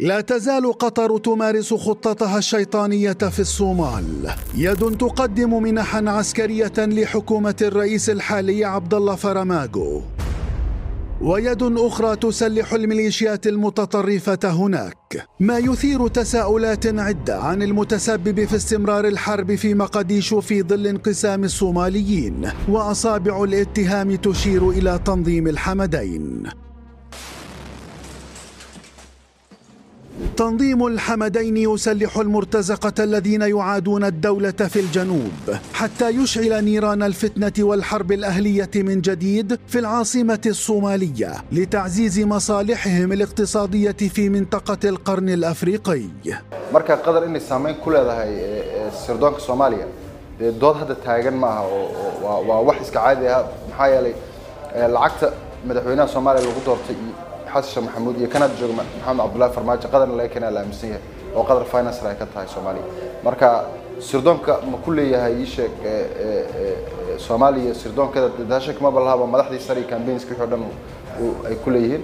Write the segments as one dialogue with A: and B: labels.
A: لا تزال قطر تمارس خطتها الشيطانية في الصومال. يد تقدم منحا عسكرية لحكومة الرئيس الحالي عبد الله فرماغو. ويد أخرى تسلح الميليشيات المتطرفة هناك. ما يثير تساؤلات عدة عن المتسبب في استمرار الحرب في مقديشو في ظل انقسام الصوماليين وأصابع الاتهام تشير إلى تنظيم الحمدين. تنظيم الحمدين يسلح المرتزقة الذين يعادون الدولة في الجنوب حتى يشعل نيران الفتنة والحرب الأهلية من جديد في العاصمة الصومالية لتعزيز مصالحهم الاقتصادية في منطقة القرن الأفريقي.
B: marka qadar inay saameyn ku leedahay sirdoonka soomaaliya dee dood hadda taagan oo waa wax iska caadi ah maxaa yeelay lacagta xasan maxamuud iyo kanada jooga maxamed cabdullaahi farmaajo qadarna laga keenaa la aaminsan yahay oo qadar finance ay ka tahay soomaaliya marka sirdoonka ma ku leeyahay ii sheeg soomaaliya sirdoonkeeda daasha kama balahaba madaxdii o dhan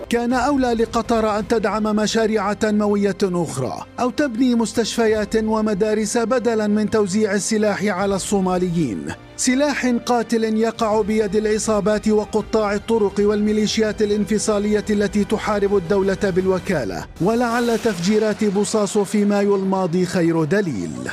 A: كان أولى لقطر أن تدعم مشاريع تنموية أخرى أو تبني مستشفيات ومدارس بدلا من توزيع السلاح على الصوماليين. سلاح قاتل يقع بيد العصابات وقطاع الطرق والميليشيات الانفصالية التي تحارب الدولة بالوكالة ولعل تفجيرات بوصاص في مايو الماضي خير دليل.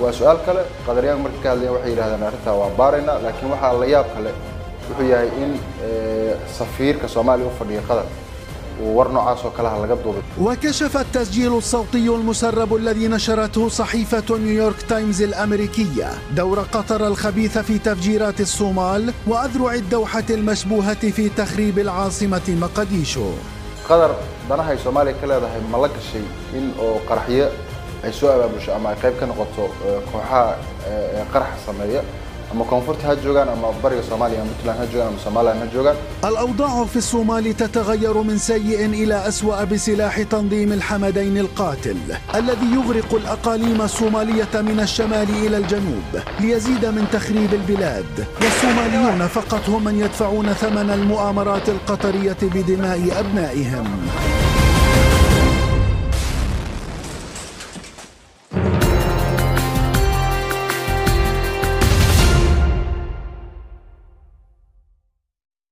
B: وسؤال كله قدرية مركز كذا وحي هذا نعرفه وبارنا لكن وح الله ياب كله وحي هاي إن سفير كصومالي وفني قدر وورنا عاصو كله على قبضه
A: وكشف التسجيل الصوتي المسرب الذي نشرته صحيفة نيويورك تايمز الأمريكية دور قطر الخبيث في تفجيرات الصومال وأذرع الدوحة المشبوهة في تخريب العاصمة مقديشو.
B: قدر دنا صومالي كله ده ملك الشيء إن قرحية. Abaabusho ama ay qayb ka noqoto kooxaha qaraxa sameeya ama bariga soomaaliya ama puntland ha joogaan ama somaliland ha joogaan
A: الأوضاع في الصومال تتغير من سيء إلى أسوأ بسلاح تنظيم الحمدين القاتل الذي يغرق الأقاليم الصومالية من الشمال إلى الجنوب ليزيد من تخريب البلاد. والصوماليون فقط هم من يدفعون ثمن المؤامرات القطرية بدماء أبنائهم.